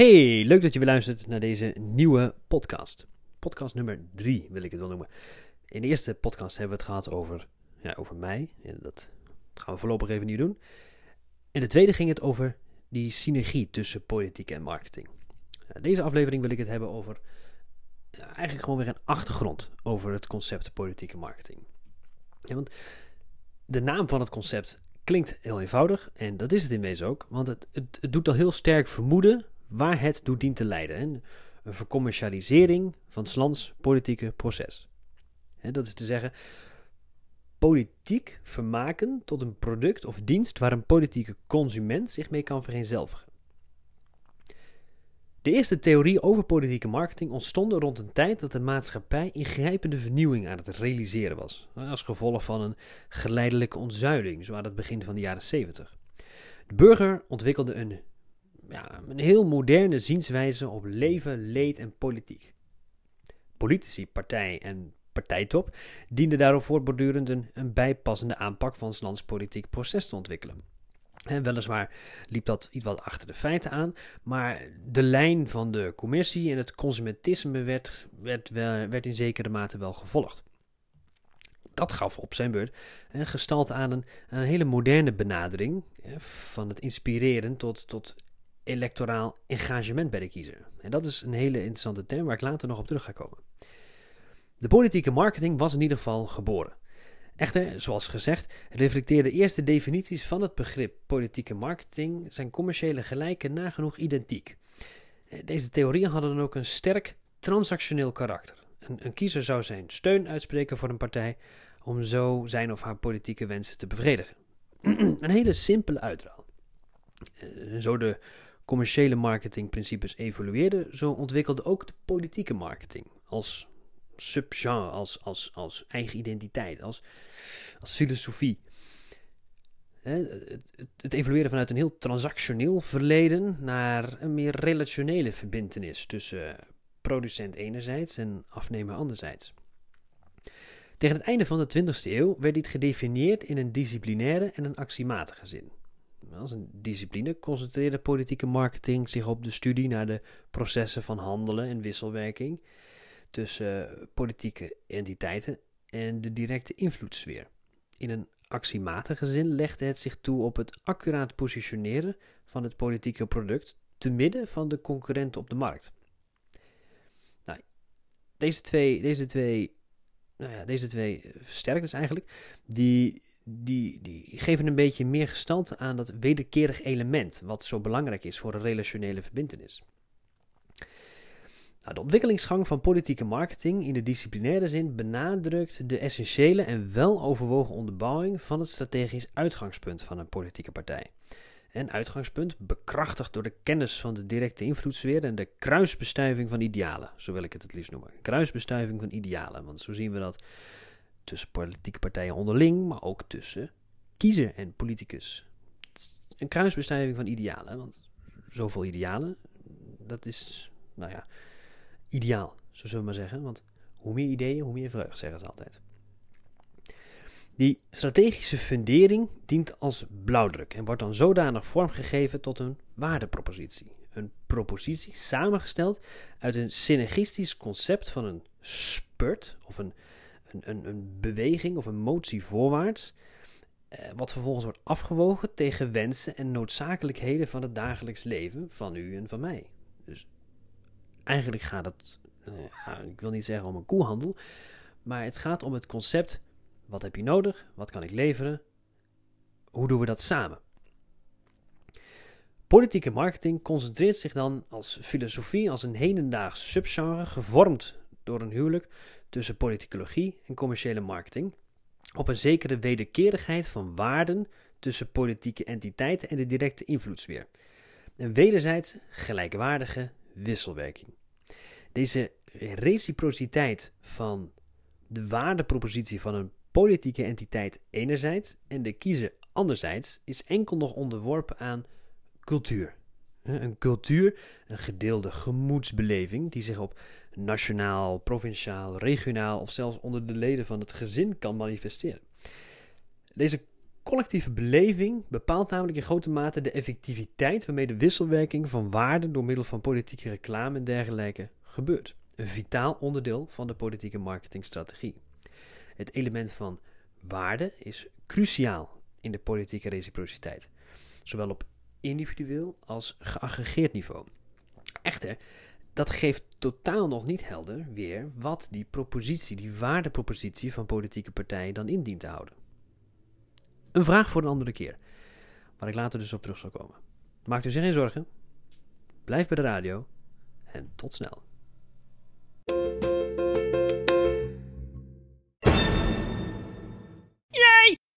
Hey, leuk dat je weer luistert naar deze nieuwe podcast. Podcast nummer 3 wil ik het wel noemen. In de eerste podcast hebben we het gehad over, ja, over mij. En dat gaan we voorlopig even niet doen. In de tweede ging het over die synergie tussen politiek en marketing. Deze aflevering wil ik het hebben over eigenlijk gewoon weer een achtergrond over het concept politieke marketing. Ja, want de naam van het concept klinkt heel eenvoudig en dat is het in wezen ook, want het, het, het doet al heel sterk vermoeden waar het toe dient te leiden. Een vercommercialisering van het lands politieke proces. Hè, dat is te zeggen, politiek vermaken tot een product of dienst waar een politieke consument zich mee kan vereenzelvigen. De eerste theorie over politieke marketing ontstonden rond een tijd dat de maatschappij ingrijpende vernieuwing aan het realiseren was, als gevolg van een geleidelijke ontzuiling, zo aan het begin van de jaren 70. De burger ontwikkelde een ja, een heel moderne zienswijze op leven, leed en politiek. Politici, partij en partijtop dienden daarop voortbordurend een, bijpassende aanpak van het lands politiek proces te ontwikkelen. En weliswaar liep dat iets wat achter de feiten aan, maar de lijn van de commercie en het consumentisme werd, werd, in zekere mate wel gevolgd. Dat gaf op zijn beurt gestalte aan een, een hele moderne benadering van het inspireren tot, tot electoraal engagement bij de kiezer. En dat is een hele interessante term waar ik later nog op terug ga komen. De politieke marketing was in ieder geval geboren. Echter, zoals gezegd, reflecteerden eerste definities van het begrip politieke marketing zijn commerciële gelijken nagenoeg identiek. Deze theorieën hadden dan ook een sterk transactioneel karakter. Een, kiezer zou zijn steun uitspreken voor een partij om zo zijn of haar politieke wensen te bevredigen. een hele simpele uitraal. Eh, zo de commerciële marketingprincipes evolueerden, zo ontwikkelde ook de politieke marketing als subgenre, als, als, als eigen identiteit, als, als filosofie. Het, het, evolueerde vanuit een heel transactioneel verleden naar een meer relationele verbindenis tussen producent enerzijds en afnemer anderzijds. Tegen het einde van de 20e eeuw werd dit gedefinieerd in een disciplinaire en een axiematige zin. Als een discipline concentreerde politieke marketing zich op de studie naar de processen van handelen en wisselwerking tussen politieke entiteiten en de directe invloedssfeer. In een axiematige zin legde het zich toe op het accuraat positioneren van het politieke product te midden van de concurrenten op de markt. Nou, deze twee, deze twee, nou ja, deze twee versterktes eigenlijk, die die, die geven een beetje meer gestalte aan dat wederkerig element, wat zo belangrijk is voor een relationele verbindenis. Nou, de ontwikkelingsgang van politieke marketing in de disciplinaire zin benadrukt de essentiële en wel overwogen onderbouwing van het strategisch uitgangspunt van een politieke partij. En uitgangspunt bekrachtigd door de kennis van de directe invloedssfeer en de kruisbestuiving van idealen, zo wil ik het het liefst noemen. Kruisbestuiving van idealen, want zo zien we dat tussen politieke partijen onderling, maar ook tussen kiezer en politicus. Een kruisbestuiving van idealen, want zoveel idealen, dat is, nou ja, ideaal, zo zullen we maar zeggen. Want hoe meer ideeën, hoe meer vreugd, zeggen ze altijd. Die strategische fundering dient als blauwdruk en wordt dan zodanig vormgegeven tot een waardepropositie. Een propositie samengesteld uit een synergistisch concept van een spurt of een een, een, een beweging of een motie voorwaarts, eh, wat vervolgens wordt afgewogen tegen wensen en noodzakelijkheden van het dagelijks leven van u en van mij. Dus eigenlijk gaat het, eh, ik wil niet zeggen om een koehandel, maar het gaat om het concept: wat heb je nodig? Wat kan ik leveren? Hoe doen we dat samen? Politieke marketing concentreert zich dan als filosofie als een hedendaags subgenre gevormd door een huwelijk tussen politicologie en commerciële marketing op een zekere wederkerigheid van waarden tussen politieke entiteiten en de directe invloedssfeer. Een wederzijds gelijkwaardige wisselwerking. Deze reciprociteit van de waardepropositie van een politieke entiteit enerzijds en de kiezer anderzijds is enkel nog onderworpen aan cultuur. Een cultuur, een gedeelde gemoedsbeleving die zich op nationaal, provinciaal, regionaal of zelfs onder de leden van het gezin kan manifesteren. Deze collectieve beleving bepaalt namelijk in grote mate de effectiviteit waarmee de wisselwerking van waarden door middel van politieke reclame en dergelijke gebeurt. Een vitaal onderdeel van de politieke marketingstrategie. Het element van waarde is cruciaal in de politieke reciprociteit, zowel op individueel als geaggregeerd niveau. Echter, dat geeft totaal nog niet helder weer wat die propositie, die waardepropositie van politieke partijen dan indient te houden. Een vraag voor een andere keer, waar ik later dus op terug zal komen. Maakt u zich geen zorgen, blijf bij de radio en tot snel.